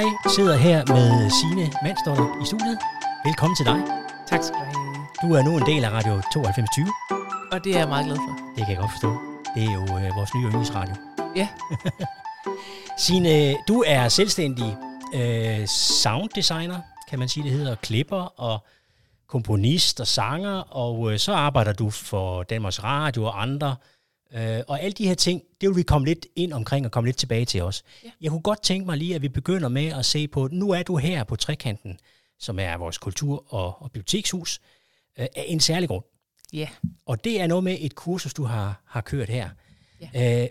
Jeg sidder her med Signe Mandsdotter i studiet. Velkommen til dig. Tak skal du have. Du er nu en del af Radio 9220. Og det er jeg meget glad for. Det kan jeg godt forstå. Det er jo øh, vores nye yndlingsradio. Ja. Signe, du er selvstændig øh, sounddesigner, kan man sige det hedder, klipper og komponist og sanger, og øh, så arbejder du for Danmarks Radio og andre. Øh, og alle de her ting, det vil vi komme lidt ind omkring og komme lidt tilbage til os. Ja. Jeg kunne godt tænke mig lige, at vi begynder med at se på, nu er du her på Trekanten, som er vores kultur- og, og bibliotekshus, øh, af en særlig grund. Ja. Og det er noget med et kursus, du har, har kørt her. Ja. Øh,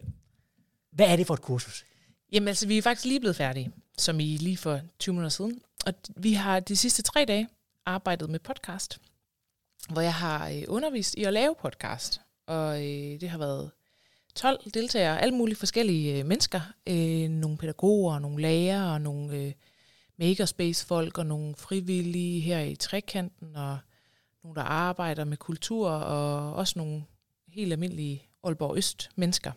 hvad er det for et kursus? Jamen altså, vi er faktisk lige blevet færdige, som I lige for 20 minutter siden. Og vi har de sidste tre dage arbejdet med podcast, hvor jeg har øh, undervist i at lave podcast. Og øh, det har været 12 deltagere, alle mulige forskellige øh, mennesker. Øh, nogle pædagoger, nogle lærere, nogle øh, makerspace-folk og nogle frivillige her i trekanten, og nogle, der arbejder med kultur, og også nogle helt almindelige Aalborg Øst-mennesker.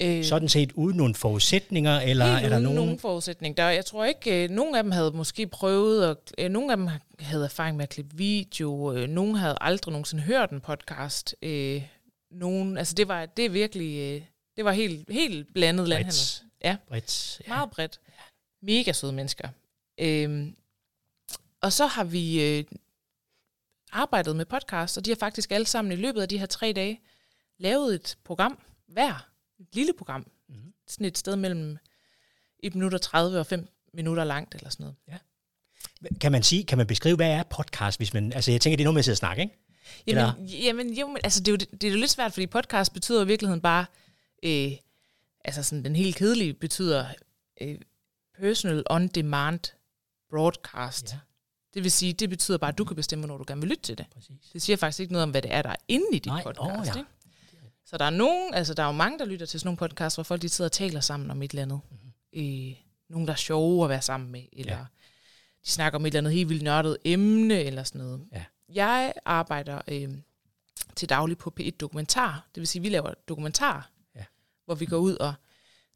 Øh, Sådan set uden nogle forudsætninger, eller er der nogen... nogen forudsætning. Der, jeg tror ikke, øh, nogen af dem havde måske prøvet, og øh, nogle af dem havde erfaring med at klippe video, øh, nogen havde aldrig nogensinde hørt en podcast. Øh, nogen, altså det var, det er virkelig, øh, det var helt, helt blandet landhandel. Ja, bredt. Ja. Meget bredt. Mega søde mennesker. Øh, og så har vi øh, arbejdet med podcast, og de har faktisk alle sammen i løbet af de her tre dage lavet et program hver. Et lille program. Mm-hmm. Sådan et sted mellem 1 minut og 30 og 5 minutter langt eller sådan noget. Ja. Kan man sige, kan man beskrive, hvad er podcast, hvis man, altså jeg tænker, det er noget med at sidde og snakke, ikke? Jamen, jamen jo, men, altså det er, jo, det er jo lidt svært, fordi podcast betyder i virkeligheden bare, øh, altså sådan den helt kedelige betyder øh, personal on demand broadcast. Ja. Det vil sige, det betyder bare, at du kan bestemme, når du gerne vil lytte til det. Præcis. Det siger faktisk ikke noget om, hvad det er, der er inde i dit Nej, podcast. Oh, ja. ikke? Så der er nogen, altså der er jo mange, der lytter til sådan nogle podcasts, hvor folk de sidder og taler sammen om et eller andet. Mm-hmm. Øh, nogen, der er sjove at være sammen med, eller ja. de snakker om et eller andet helt vildt nørdet emne, eller sådan noget. Ja. Jeg arbejder øh, til daglig på P1 Dokumentar, det vil sige, vi laver dokumentar, ja. hvor vi går ud og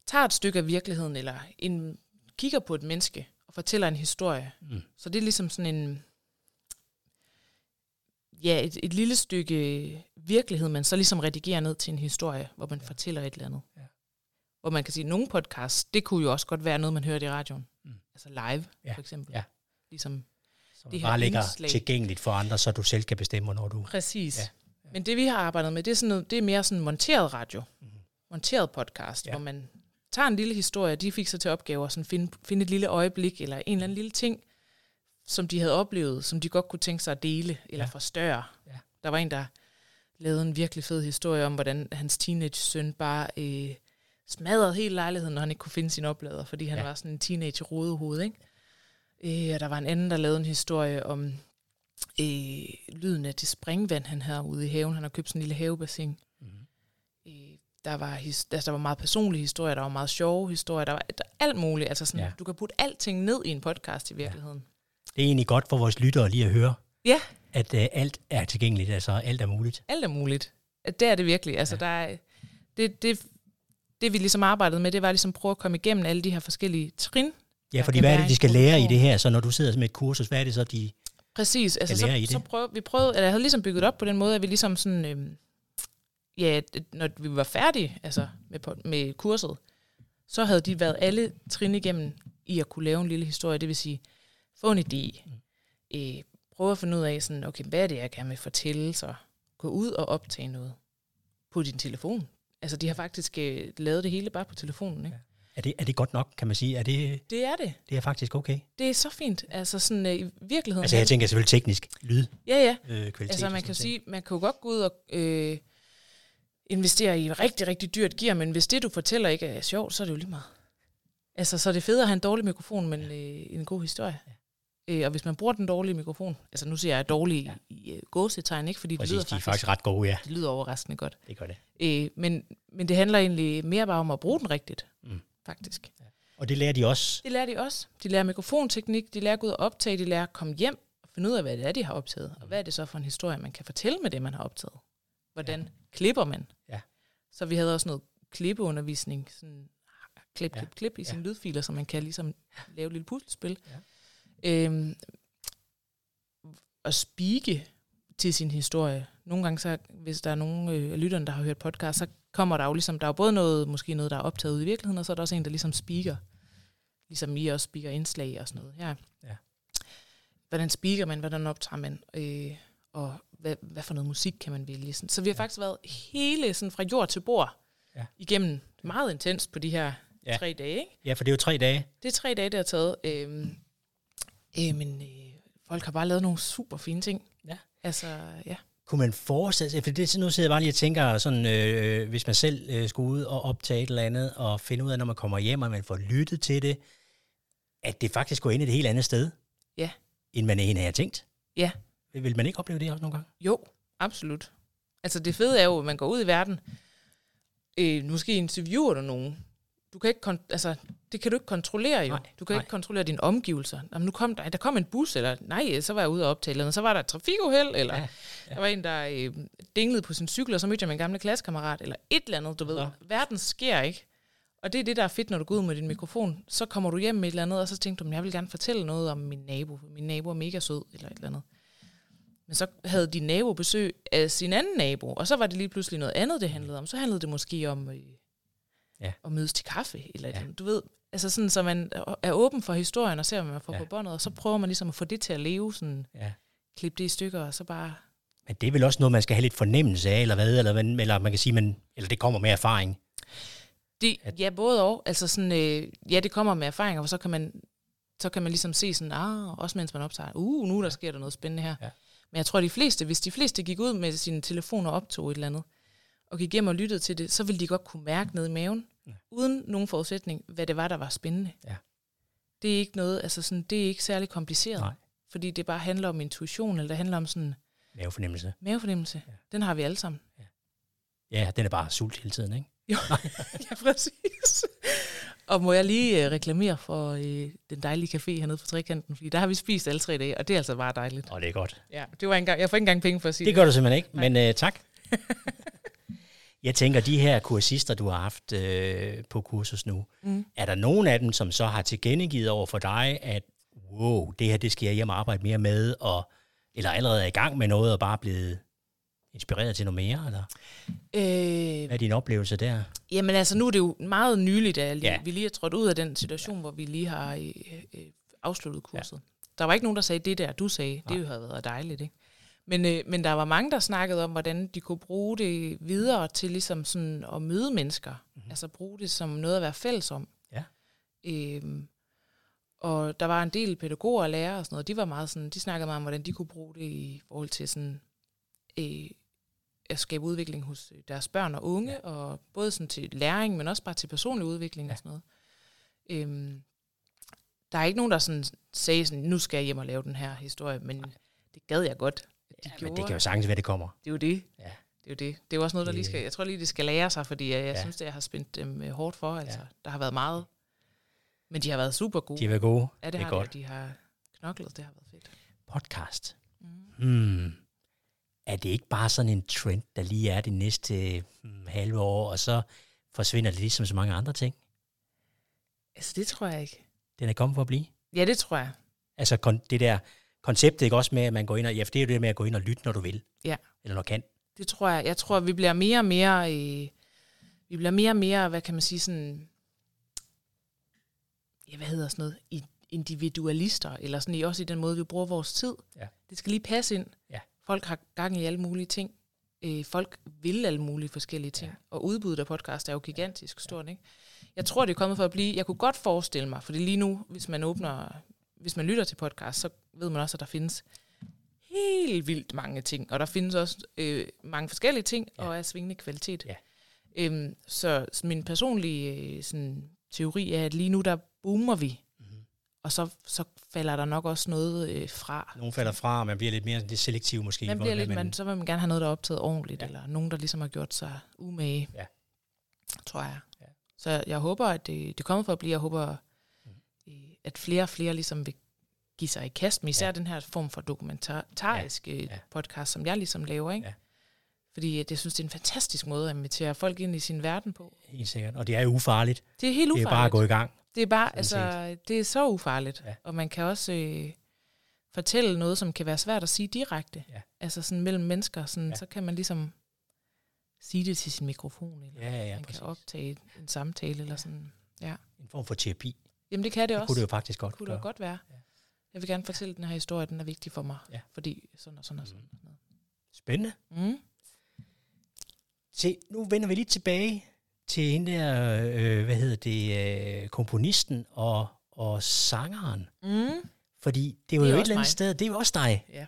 tager et stykke af virkeligheden, eller en, kigger på et menneske, og fortæller en historie. Mm. Så det er ligesom sådan en, ja, et, et lille stykke virkelighed, man så ligesom redigerer ned til en historie, hvor man ja. fortæller et eller andet. Ja. Hvor man kan sige, at nogle podcasts, det kunne jo også godt være noget, man hørte i radioen. Mm. Altså live, ja. for eksempel. Ja. Ligesom så det bare ligger indslag. tilgængeligt for andre, så du selv kan bestemme, hvornår du... Præcis. Ja. Ja. Men det, vi har arbejdet med, det er, sådan noget, det er mere sådan monteret radio. Mm-hmm. Monteret podcast, ja. hvor man tager en lille historie, de fik sig til opgave at sådan finde, finde et lille øjeblik, eller en eller anden lille ting, som de havde oplevet, som de godt kunne tænke sig at dele, eller ja. forstørre. Ja. Der var en, der lavede en virkelig fed historie om, hvordan hans teenage-søn bare øh, smadrede hele lejligheden, når han ikke kunne finde sin oplader, fordi han ja. var sådan en teenage-rodehoved, ikke? Øh, og der var en anden, der lavede en historie om øh, lyden af det springvand, han havde ude i haven. Han har købt sådan en lille havebassin. Mm-hmm. Øh, der, var his, altså, der var meget personlige historier, der var meget sjove historier, der var der, alt muligt. Altså sådan, ja. Du kan putte alting ned i en podcast i virkeligheden. Ja. Det er egentlig godt for vores lyttere lige at høre, ja. at uh, alt er tilgængeligt, altså alt er muligt. Alt er muligt. Det er det virkelig. Altså, ja. der er, det, det, det vi ligesom arbejdede med, det var ligesom at prøve at komme igennem alle de her forskellige trin. Ja, fordi hvad er det, de skal lære i det her? Så når du sidder med et kursus, hvad er det så, de Præcis. Altså, så, så prøv, vi prøvede, eller jeg havde ligesom bygget op på den måde, at vi ligesom sådan, øhm, ja, når vi var færdige altså med, med kurset, så havde de været alle trin igennem i at kunne lave en lille historie. Det vil sige, få en idé, mm. øh, prøve at finde ud af, sådan, okay, hvad er det, jeg gerne vil fortælle, så gå ud og optage noget på din telefon. Altså, de har faktisk øh, lavet det hele bare på telefonen, ikke? Ja. Er det, er det godt nok, kan man sige? Er det, det er det. Det er faktisk okay. Det er så fint. Altså sådan øh, i virkeligheden. Altså jeg tænker selvfølgelig teknisk lyd. Ja, ja. Øh, kvalitet altså man kan sige, man kan jo godt gå ud og øh, investere i rigtig, rigtig dyrt gear, men hvis det, du fortæller, ikke er sjovt, så er det jo lige meget. Altså, så er det fedt at have en dårlig mikrofon, men øh, en god historie. Ja. Øh, og hvis man bruger den dårlige mikrofon, altså nu siger jeg dårlig ja. i uh, gåsetegn, ikke? Fordi Præcis, det lyder de er faktisk ret gode, ja. Det lyder overraskende godt. Det gør det. Øh, men, men det handler egentlig mere bare om at bruge den rigtigt, mm. Faktisk. Ja. Og det lærer de også? Det lærer de også. De lærer mikrofonteknik, de lærer at gå ud og optage, de lærer at komme hjem og finde ud af, hvad det er, de har optaget. Mm. Og hvad er det så for en historie, man kan fortælle med det, man har optaget? Hvordan ja. klipper man? Ja. Så vi havde også noget klippeundervisning, sådan klip, Ja. klip, klip i sine lydfiler, så man kan ligesom lave et lille puslespil. Ja. Øhm, at spike til sin historie. Nogle gange, så, hvis der er nogen øh, af lytterne, der har hørt podcast, så kommer der jo ligesom, der er jo både noget, måske noget, der er optaget ude i virkeligheden, og så er der også en, der ligesom speaker. Ligesom I også speaker indslag og sådan noget her. Ja. Hvordan speaker man, hvordan optager man, øh, og hvad, hvad for noget musik kan man vælge. Sådan. Så vi har faktisk været hele sådan fra jord til bord Ja. igennem meget intenst på de her Ja. ja. tre dage. Ikke? Ja, for det er jo tre dage. Det er tre dage, det har taget. Øhm, øh, men øh, folk har bare lavet nogle super fine ting. Ja. Altså, ja. Kunne man forestille sig, for det, nu sidder jeg bare lige og tænker, sådan, øh, hvis man selv øh, skulle ud og optage et eller andet, og finde ud af, når man kommer hjem, og man får lyttet til det, at det faktisk går ind et helt andet sted, Ja. end man egentlig har tænkt. Ja. Vil man ikke opleve det også nogle gange? Jo, absolut. Altså det fede er jo, at man går ud i verden, øh, måske interviewer du nogen. Du kan ikke altså, det kan du ikke kontrollere jo. Nej, du kan nej. ikke kontrollere dine omgivelser. Jamen, nu kom der, der kom en bus, eller nej, så var jeg ude og optage, eller så var der et trafikuheld, eller Ja, ja, ja. der var en, der øh, dinglede på sin cykel, og så mødte jeg min gamle klassekammerat, eller et eller andet, du ved. Nå. Verden sker ikke. Og det er det, der er fedt, når du går ud med din mikrofon. Så kommer du hjem med et eller andet, og så tænker du, "Men jeg vil gerne fortælle noget om min nabo. Min nabo er mega sød, eller et eller andet. Men så havde din nabo besøg af sin anden nabo, og så var det lige pludselig noget andet, det handlede om. Så handlede det måske om øh, Ja. at mødes til kaffe, eller Ja. andet. Du ved, altså sådan, så man er åben for historien, og ser, hvad man får Ja. på båndet, og så prøver man ligesom at få det til at leve, sådan, Ja. klippe det i stykker, og så bare... Men det er vel også noget, man skal have lidt fornemmelse af, eller hvad? Eller, eller man kan sige, man, eller det kommer med erfaring. Det, At- ja, både og. Altså sådan, øh, ja, det kommer med erfaringer, og så kan man, så kan man ligesom se sådan, ah, også mens man optager, uh, nu der sker der noget spændende her. Ja. Men jeg tror, de fleste, hvis de fleste gik ud med sine telefoner og optog et eller andet, og gik hjem og lyttede til det, så ville de godt kunne mærke ned i maven, Ja. uden nogen forudsætning, hvad det var, der var spændende. Ja. Det er ikke noget, altså sådan, det er ikke særlig kompliceret. Nej. Fordi det bare handler om intuition, eller det handler om sådan Mavefornemmelse. mavefornemmelse. Ja. Ja. Den har vi alle sammen. Ja, den er bare sult hele tiden, ikke? Jo, ja, præcis. Og må jeg lige øh, reklamere for øh, den dejlige café hernede på Trekanten, fordi der har vi spist alle tre dage, og det er altså bare dejligt. Og det er godt. Ja, det var engang, jeg får ikke engang penge for at sige Det gør du simpelthen ikke, men øh, tak. Jeg tænker, de her kursister, du har haft øh, på kursus nu, Mm. er der nogen af dem, som så har tilkendegivet over for dig, at wow, det her, det skal jeg hjem og arbejde mere med, og, eller allerede er i gang med noget, og bare blevet inspireret til noget mere? Eller? Øh, Hvad er din oplevelse der? jamen altså, nu er det jo meget nyligt, at lige, Ja. ja. vi lige er trådt ud af den situation, hvor vi lige har øh, øh, afsluttet kurset. Ja. Der var ikke nogen, der sagde det der, du sagde. Nej. Det havde været dejligt, ikke? Men, øh, men der var mange, der snakkede om, hvordan de kunne bruge det videre til ligesom sådan at møde mennesker. Mm-hmm. Altså bruge det som noget at være fælles om. Ja. Øhm, og der var en del pædagoger og lærere og sådan noget, de var meget sådan, de snakkede meget om, hvordan de kunne bruge det i forhold til sådan, øh, at skabe udvikling hos deres børn og unge, ja. og både sådan til læring, men også bare til personlig udvikling ja. og sådan noget. Øhm, der er ikke nogen, der sådan sagde sådan, nu skal jeg hjem og lave den her historie, men det gad jeg godt. De Ja, gjorde. men det kan jo sagtens være, det kommer. det er jo det. Ja. Det er jo det. Det er jo også noget, der lige skal, jeg tror lige, det skal lære sig, fordi jeg, jeg Ja. synes, det jeg har spændt dem øh, hårdt for. Altså, Ja. Der har været meget, men de har været super gode. De vil gode. ja, det, det er har godt. De, de har knoklet, det har været fedt. Podcast. Mm. Hmm. Er det ikke bare sådan en trend, der lige er det næste hmm, halve år, og så forsvinder det ligesom så mange andre ting? Altså, det tror jeg ikke. Den er kommet for at blive. Ja, det tror jeg. Altså det der koncept, ikke også med, at man går ind og, ja, for det er det med at gå ind og lytte, når du vil. Ja. Eller når du kan. Det tror jeg. Jeg tror, vi bliver mere og mere... Øh, vi bliver mere og mere, hvad kan man sige, sådan... Ja, hvad hedder sådan noget? I- Individualister, eller sådan i, også i den måde, vi bruger vores tid. Ja. Det skal lige passe ind. Ja. Folk har gang i alle mulige ting. Øh, folk vil alle mulige forskellige ting. Ja. Og udbuddet af podcast er jo gigantisk stort, ikke? Jeg tror, det er kommet for at blive... Jeg kunne godt forestille mig, fordi lige nu, hvis man åbner... Hvis man lytter til podcast, så ved man også, at der findes helt vildt mange ting. Og der findes også øh, mange forskellige ting, Ja. og af svingende kvalitet. Ja. Øhm, så min personlige øh, sådan, teori er, at lige nu der boomer vi, Mm-hmm. og så, så falder der nok også noget øh, fra. Nogle falder fra, og man bliver lidt mere lidt selektiv måske. Man bliver lidt, man, så vil man gerne have noget, der er optaget ordentligt, Ja. eller nogen, der ligesom har gjort sig umage, Ja. tror jeg. Ja. Så jeg håber, at det, det kommer for at blive. Jeg håber, at flere og flere ligesom vil give sig i kast med især Ja. ja. den her form for dokumentarisk ja. Ja. podcast, som jeg ligesom laver. Ikke? Ja. Fordi at jeg synes, det er en fantastisk måde at invitere folk ind i sin verden på. Helt sikkert. Og det er jo ufarligt. Det er helt Det ufarligt. er bare at gå i gang. Det er bare, altså, det er så ufarligt. Ja. Ja. Og man kan også øh, fortælle noget, som kan være svært at sige direkte. Ja. Altså sådan mellem mennesker, sådan, Ja. ja. så kan man ligesom sige det til sin mikrofon, eller Ja, ja, ja, man præcis. kan optage en samtale, eller sådan. Ja. En form for terapi. Jamen det kan det, Det også. kunne det jo faktisk godt kunne det jo godt være. Ja. Jeg vil gerne fortælle den her historie, den er vigtig for mig. Ja. Fordi sådan og sådan og sådan. Mm. Spændende. Mm. Se, nu vender vi lige tilbage til hende der, øh, hvad hedder det, øh, komponisten og, og sangeren. Mm. Fordi det var Det er jo et eller andet mig. sted, det er jo også dig. Ja.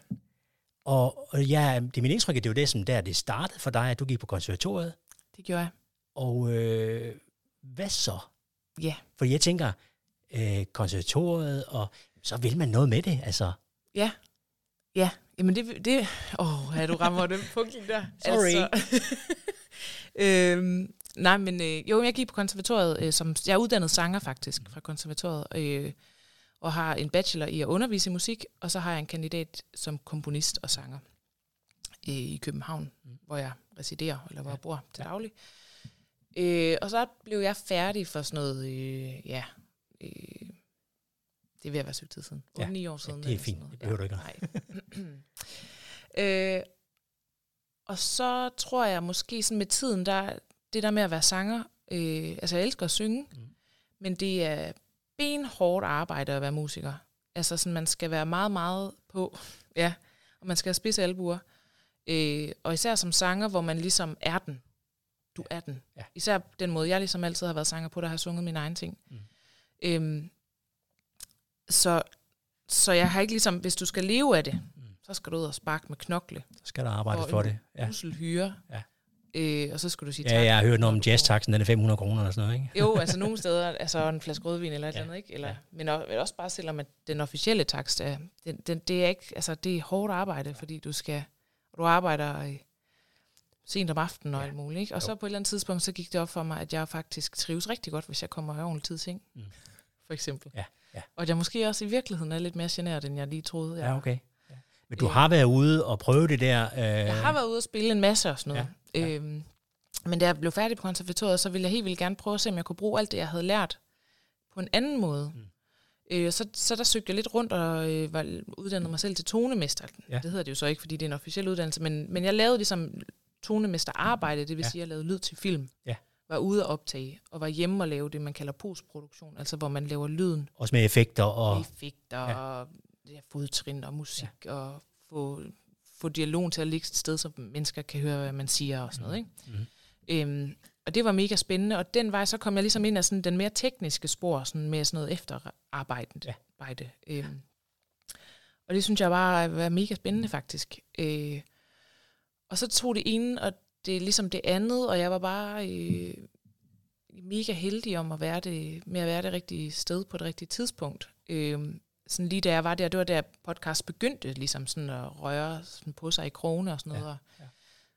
Og, og ja, det er mit indtryk, at det var det, som der det startede for dig, at du gik på konservatoriet. Det gjorde jeg. Og øh, hvad så? Ja. For jeg tænker, øh, konservatoriet, og så vil man noget med det, altså. Ja. Ja. Jamen det... det åh, ja, du rammer den punkt der. Sorry. Altså, øhm, nej, men øh, jo, jeg gik på konservatoriet, øh, som, jeg er uddannet sanger faktisk fra konservatoriet, øh, og har en bachelor i at undervise i musik, og så har jeg en kandidat som komponist og sanger øh, i København, mm. hvor jeg residerer, eller hvor ja. jeg bor til daglig. Øh, og så blev jeg færdig for sådan noget, øh, ja, øh, det er ved at være stykke tid siden. 8-9 Ja, år ja, siden. det er fint. Det behøver du ikke Nej. øh, og så tror jeg måske sådan med tiden, der, det der med at være sanger, øh, altså jeg elsker at synge, mm. men det er benhårdt arbejde at være musiker. Altså sådan, man skal være meget, meget på, ja, og man skal have spidse albuer. Øh, og især som sanger, hvor man ligesom er den. Du er den. Ja. Især den måde, jeg ligesom altid har været sanger på, der har sunget mine egne ting. Mm. Øhm, så, så jeg har ikke ligesom, hvis du skal leve af det, Mm. så skal du ud og sparke med knokle Så skal der arbejde for det. Ja. hyre. Ja. Øh, og så skulle du sige ja, tak. jeg har hørt noget om jazztaxen, den er 500 kroner eller sådan noget, ikke? Jo, altså nogle steder, altså en flaske rødvin eller et Ja, eller andet, ikke? Eller, ja. Men også, men også bare selvom at den officielle takst er, den, den, det er ikke, altså det er hårdt arbejde, fordi du skal, du arbejder øh, sent om aftenen og Ja. alt muligt, ikke? Og Jo. så på et eller andet tidspunkt, så gik det op for mig, at jeg faktisk trives rigtig godt, hvis jeg kommer i ordentlig tid ting. Mm. For eksempel. Ja, ja. Og at jeg måske også i virkeligheden er lidt mere generet, end jeg lige troede. Jeg, Ja, okay. Ja. Men du Øh. har været ude og prøve det der. Øh, Jeg har været ude og spille en masse og sådan noget. Ja, Ja. Øhm, men da jeg blev færdig på konservatoriet, så ville jeg helt vildt gerne prøve at se, om jeg kunne bruge alt det, jeg havde lært på en anden måde. Mm. Øh, så, så der søgte jeg lidt rundt og øh, var uddannet mig selv til tonemester. Ja. Det hedder det jo så ikke, fordi det er en officiel uddannelse, men, men jeg lavede ligesom tonemesterarbejde, det vil ja. sige, at jeg lavede lyd til film. Ja. Var ude at optage, og var hjemme og lave det, man kalder postproduktion, altså hvor man laver lyden Også med effekter og effekter ja. og ja, fodtrin og musik ja. og få, få dialogen til at ligge et sted, så mennesker kan høre, hvad man siger og sådan noget. Ikke? Mhm. Øhm, og det var mega spændende, og den vej så kom jeg ligesom ind af sådan den mere tekniske spor, sådan med sådan noget efterarbejde. Ja. Arbejde. Øhm, og det synes jeg bare var mega spændende faktisk. Øh, og så tog det ene, og det er ligesom det andet, og jeg var bare øh, mega heldig om at være det, med at være det rigtige sted på det rigtige tidspunkt. Øhm, sådan lige da jeg var der, det var der podcast begyndte ligesom sådan at røre sådan på sig i krone og sådan noget. Ja, og ja.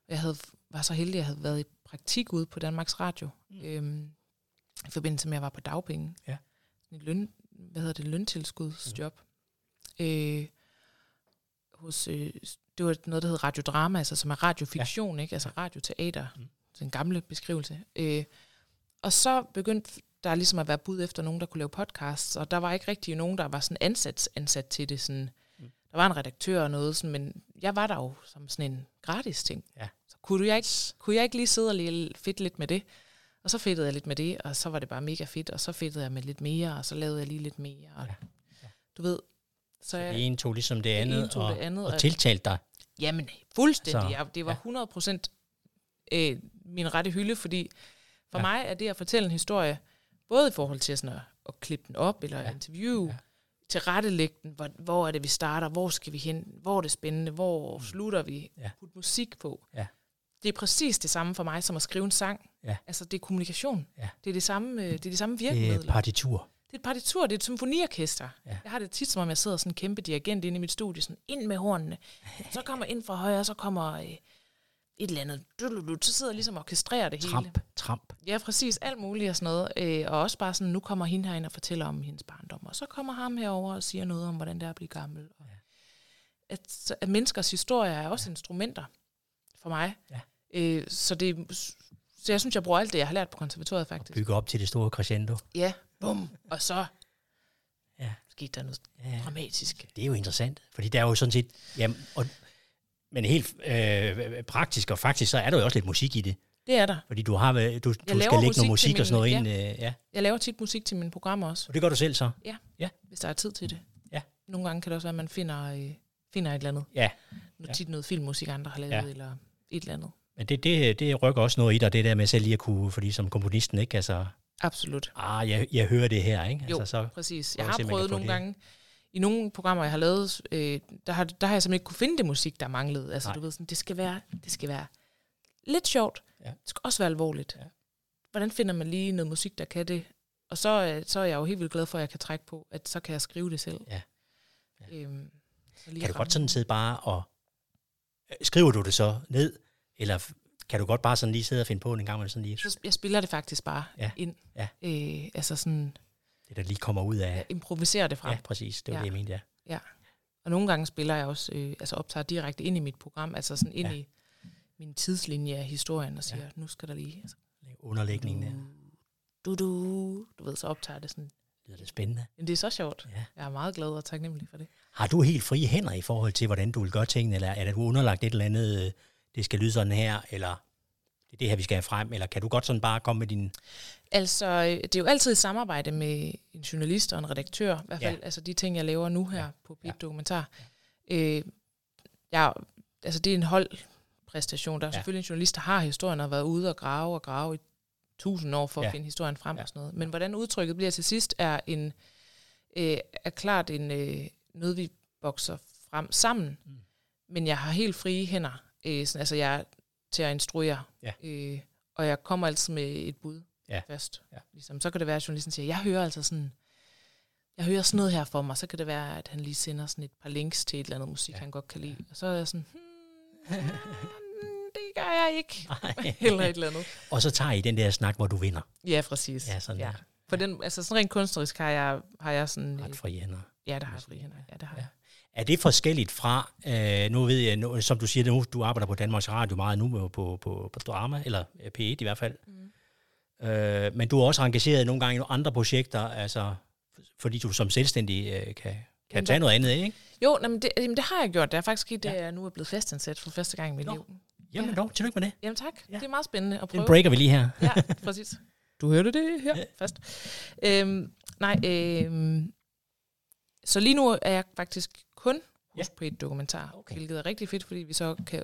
Jeg havde, var så heldig, at jeg havde været i praktik ude på Danmarks Radio, Mm. øhm, i forbindelse med, at jeg var på dagpenge. Ja. Et løn, hvad hedder det, løntilskudsjob. Mm. Øh, hos, øh, det var noget, der hed radiodrama, altså som er radiofiktion, ja. ikke? altså radioteater, Mm. den gamle beskrivelse. Øh, og så begyndte der ligesom at være bud efter nogen, der kunne lave podcasts, og der var ikke rigtig nogen, der var sådan ansat, ansat til det. Sådan. Mm. Der var en redaktør og noget, sådan, men jeg var der jo som sådan en gratis ting. Ja. Så kunne jeg, ikke, kunne jeg ikke lige sidde og lige fedt lidt med det? Og så fedtede jeg lidt med det, og så var det bare mega fedt, og så fedtede jeg med lidt mere, og så lavede jeg lige lidt mere. Og, Ja. ja. Du ved, så, Så jeg, det ene tog ligesom det andet, ene tog og, det andet, og og- tiltalte dig. Jamen, fuldstændig. Så, jeg, det var ja. 100 procent øh, min rette hylde, fordi for Ja. mig er det at fortælle en historie, både i forhold til sådan at, at klippe den op, eller Ja. ja. interview, Ja. ja. til rettelægge den, hvor, hvor er det, vi starter, hvor skal vi hen, hvor er det spændende, hvor Mm. slutter vi, Ja. putte musik på. Ja. Det er præcis det samme for mig, som at skrive en sang. Ja. Altså, det er kommunikation. Ja. Det er det samme, øh, det er de samme Det er partitur. Det er et partitur, det er et symfoniorkester. Ja. Ja. Jeg har det tit som om, jeg sidder sådan en kæmpe dirigent inde i mit studie, sådan ind med hornene. Så kommer ind fra højre, så kommer øh, et eller andet. Så sidder jeg ligesom og orkestrerer det hele. Tramp, tramp. Ja, præcis. Alt muligt og sådan noget. Øh, og også bare sådan, nu kommer hende herind og fortæller om hendes barndom. Og så kommer ham herover og siger noget om, hvordan det er at blive gammel. Og Ja. at, at menneskers historie er også instrumenter for mig. Ja. Øh, så, det, så jeg synes, jeg bruger alt det, jeg har lært på konservatoriet faktisk. Bygge op til det store crescendo. Ja, bum. Og så Ja. skete der noget Ja. dramatisk. Det er jo interessant, fordi der er jo sådan set... Jamen, og, men helt øh, praktisk og faktisk, så er der jo også lidt musik i det. Det er der. Fordi du, har, du, du skal lægge noget musik til og sådan noget min- ind. Øh, ja. Jeg laver tit musik til mine programmer også, Og det gør du selv så? hvis der er tid til det. Ja. Nogle gange kan det også være, at man finder, øh, finder et eller andet. Ja. Noget, tit noget filmmusik, andre har lavet, Ja. eller et eller andet. Men det, det, det rykker også noget i dig, det der med selv lige at kunne, fordi som komponisten, ikke? Altså, Absolut. ah, jeg, jeg hører det her, ikke? Jo. Altså, så, Præcis. Jeg at har prøvet nogle det. gange, i nogle programmer, jeg har lavet, øh, der, har, der har jeg simpelthen ikke kunne finde det musik, der manglede. Altså, Nej. du ved, sådan, det skal være, det skal være lidt sjovt. Ja. Det skal også være alvorligt. Ja. Hvordan finder man lige noget musik, der kan det? Og så, øh, så er jeg jo helt vildt glad for, at jeg kan trække på, at så kan jeg skrive det selv. Ja. Øhm, så lige kan du godt sådan sidde bare og... øh, Skriver du det så ned, eller kan du godt bare sådan lige sidde og finde på en gang, med sådan lige, Så jeg spiller det faktisk bare Ja. ind. Ja. Øh, altså sådan, det der lige kommer ud af... improviserer det frem. Ja, præcis, det var Ja. det, jeg mente, ja. Og nogle gange spiller jeg også, øh, altså optager direkte ind i mit program, altså sådan ind Ja. i min tidslinje af historien, og siger, nu skal der lige... Altså, Underlægningen der. du, du, du ved, så optager det sådan. Det er det spændende. Men det er så sjovt. Ja. Jeg er meget glad og taknemmelig for det. Har du helt frie hænder i forhold til, hvordan du vil gøre tingene, eller er det du underlagt et eller andet, øh, det skal lyde sådan her, eller det er det her, vi skal have frem, eller kan du godt sådan bare komme med din... Altså, øh, det er jo altid i samarbejde med en journalist og en redaktør, i hvert fald Ja. altså de ting, jeg laver nu her Ja. ja. på Pit Ja. Dokumentar. Øh, jeg, altså, det er en holdpræstation. Der er Ja. ja. selvfølgelig en journalist, der har historien og har været ude og grave og grave i tusind år for Ja. at finde historien frem Ja. og sådan noget. Men hvordan udtrykket bliver til sidst, er, en, øh, er klart en, øh, noget, vi bokser frem sammen. Mm. Mm. Men jeg har helt frie hænder. Øh, sådan, altså, jeg er til at instruere. Ja. Øh, og jeg kommer altid med et bud Ja. først. Ja. Ligesom, så kan det være, at journalisten siger, jeg hører altså sådan, jeg hører sådan noget her for mig. Så kan det være, at han lige sender sådan et par links til et eller andet musik, Ja. ja. han godt kan lide. Og så er jeg sådan, hmm, det gør jeg ikke. Eller et eller andet. Og så tager I den der snak, hvor du vinder. Ja, præcis. Ja, sådan ja. der. For den, altså sådan rent kunstnerisk har jeg, har jeg sådan... Ret frie hænder. Ja, det har jeg fri hænder. Ja, det har Ja. jeg. Er det forskelligt fra, øh, nu ved jeg, nu, som du siger, nu, du arbejder på Danmarks Radio meget nu på, på, på, drama, eller øh, P1 i hvert fald, Mm. øh, men du er også engageret nogle gange i nogle andre projekter, altså, fordi du som selvstændig øh, kan, kan Jamen, tage noget andet, ikke? Jo, nej, men det, jamen, det har jeg gjort. Det er faktisk det Ja. jeg nu er blevet fastansat for første gang i mit Nå, liv. Jamen Ja. dog, tillykke med det. Jamen tak. Ja. Det er meget spændende at Den prøve. breaker vi lige her. Ja, præcis. Du hørte det her Ja. først. Øhm, nej, øhm, så lige nu er jeg faktisk kun hos på et dokumentar, Okay. hvilket er rigtig fedt, fordi vi så kan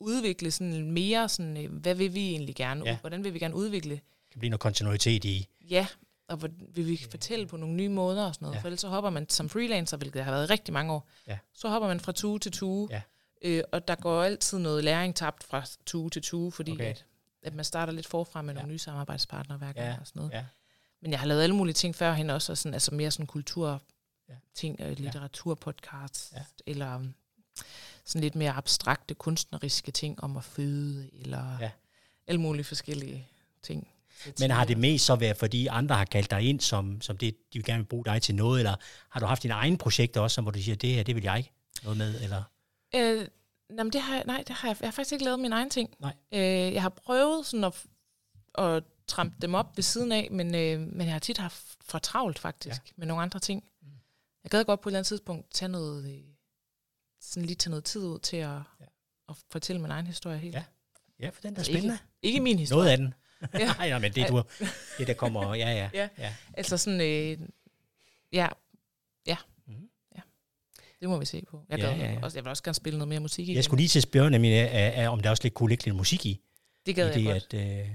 udvikle sådan mere sådan, øh, hvad vil vi egentlig gerne, Ja. ja. hvordan vil vi gerne udvikle, Det kan blive noget kontinuitet i. ja, og hvor vil vi fortælle på nogle nye måder og sådan noget, Ja. ja. for ellers så hopper man som freelancer, hvilket har været rigtig mange år, Ja. så hopper man fra tue til tue, Ja. øh, og der går altid noget læring tabt fra tue til tue, fordi okay. at, at man starter lidt forfra med Ja. nogle nye samarbejdspartnere hver gang Ja, og sådan noget. ja. Men jeg har lavet alle mulige ting førhen også, og sådan, altså mere sådan kultur Ja. ting, øh, litteraturpodcasts, Ja. eller um, sådan lidt mere abstrakte kunstneriske ting om at føde, eller Ja. alle mulige forskellige ting. Men har det mest så været, fordi andre har kaldt dig ind, som, som det, de vil gerne vil bruge dig til noget, eller har du haft dine egne projekter også, som hvor du siger, det her, det vil jeg ikke noget med, eller? Øh, jamen det har jeg, nej, det har jeg, jeg har faktisk ikke lavet min egen ting. Nej. Øh, jeg har prøvet sådan at, at trampe dem op ved siden af, men, øh, men jeg har tit haft for travlt faktisk ja. med nogle andre ting. Mm. Jeg gad godt på et eller andet tidspunkt tage noget, øh, sådan lige tage noget tid ud til at, Ja. at fortælle min egen historie helt. Ja. Ja, for den er Altså, spændende. Ikke, ikke min historie. Noget af den. Ja. nej, nej, men det, du, det der kommer, ja, ja. Ja. ja. Altså sådan, øh, ja, ja, Mhm. ja. Det må vi se på. Jeg, Ja, gad, ja, ja. Også, jeg vil også gerne spille noget mere musik igen. Jeg skulle lige til at spørge nemlig, er, er, om der også lidt kunne ligge lidt musik i. det gad i jeg det, godt. at, øh,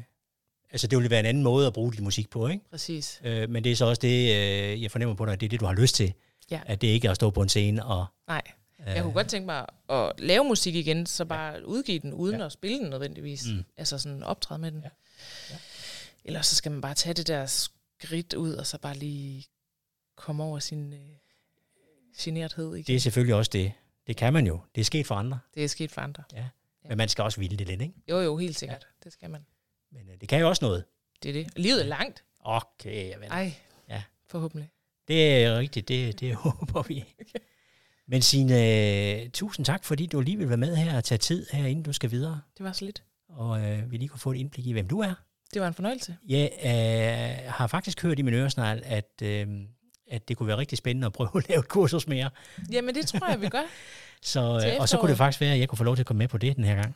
altså det ville være en anden måde at bruge dit musik på, ikke? Præcis. Øh, men det er så også det, øh, jeg fornemmer på dig, at det er det, du har lyst til. Ja. At det ikke er at stå på en scene og... Nej. Øh, Jeg kunne godt tænke mig at lave musik igen, så bare udgive den, uden Ja. ja. at spille den nødvendigvis. Mm. Altså sådan optræde med den. Ja. Ja. Eller så skal man bare tage det der skridt ud, og så bare lige komme over sin øh, generthed. Ikke? Det er selvfølgelig også det. Det kan man jo. Det er sket for andre. det er sket for andre. Ja. Men man skal også ville det lidt, ikke? Jo, jo, helt sikkert. Ja. Det skal man. Men øh, det kan jo også noget. Det er det. Livet er langt. Okay, jeg ved. Ej, Ja. forhåbentlig. Det er rigtigt. Det, det håber vi. Men Signe, tusind tak, fordi du lige vil være med her og tage tid her, inden du skal videre. Det var så lidt. Og øh, vi lige kunne få et indblik i, hvem du er. Det var en fornøjelse. Jeg øh, har faktisk hørt i min øresnegl, at, øh, at det kunne være rigtig spændende at prøve at lave et kursus mere. Jamen, det tror jeg, vi gør. Så, øh, og så kunne det faktisk være, at jeg kunne få lov til at komme med på det den her gang.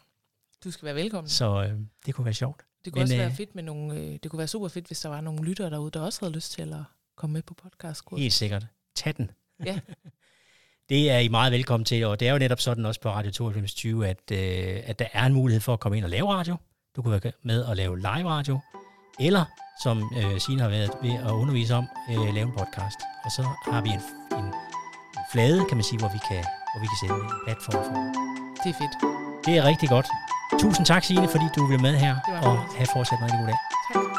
Du skal være velkommen. Så øh, det kunne være sjovt. Det kunne Men, også øh, være fedt med nogle, øh, det kunne være super fedt, hvis der var nogle lyttere derude, der også havde lyst til at komme med på podcast. Helt sikkert. Tag den. Ja. det er I meget velkommen til, og det er jo netop sådan også på Radio 92, at, øh, at der er en mulighed for at komme ind og lave radio. Du kan være med og lave live radio, eller som øh, Signe har været ved at undervise om, øh, lave en podcast. Og så har vi en, en, en flade, kan man sige, hvor vi kan, hvor vi kan sende en platform for. Det er fedt. Det er rigtig godt. Tusind tak, Signe, fordi du vil med her, og have fortsat en rigtig god dag. Tak.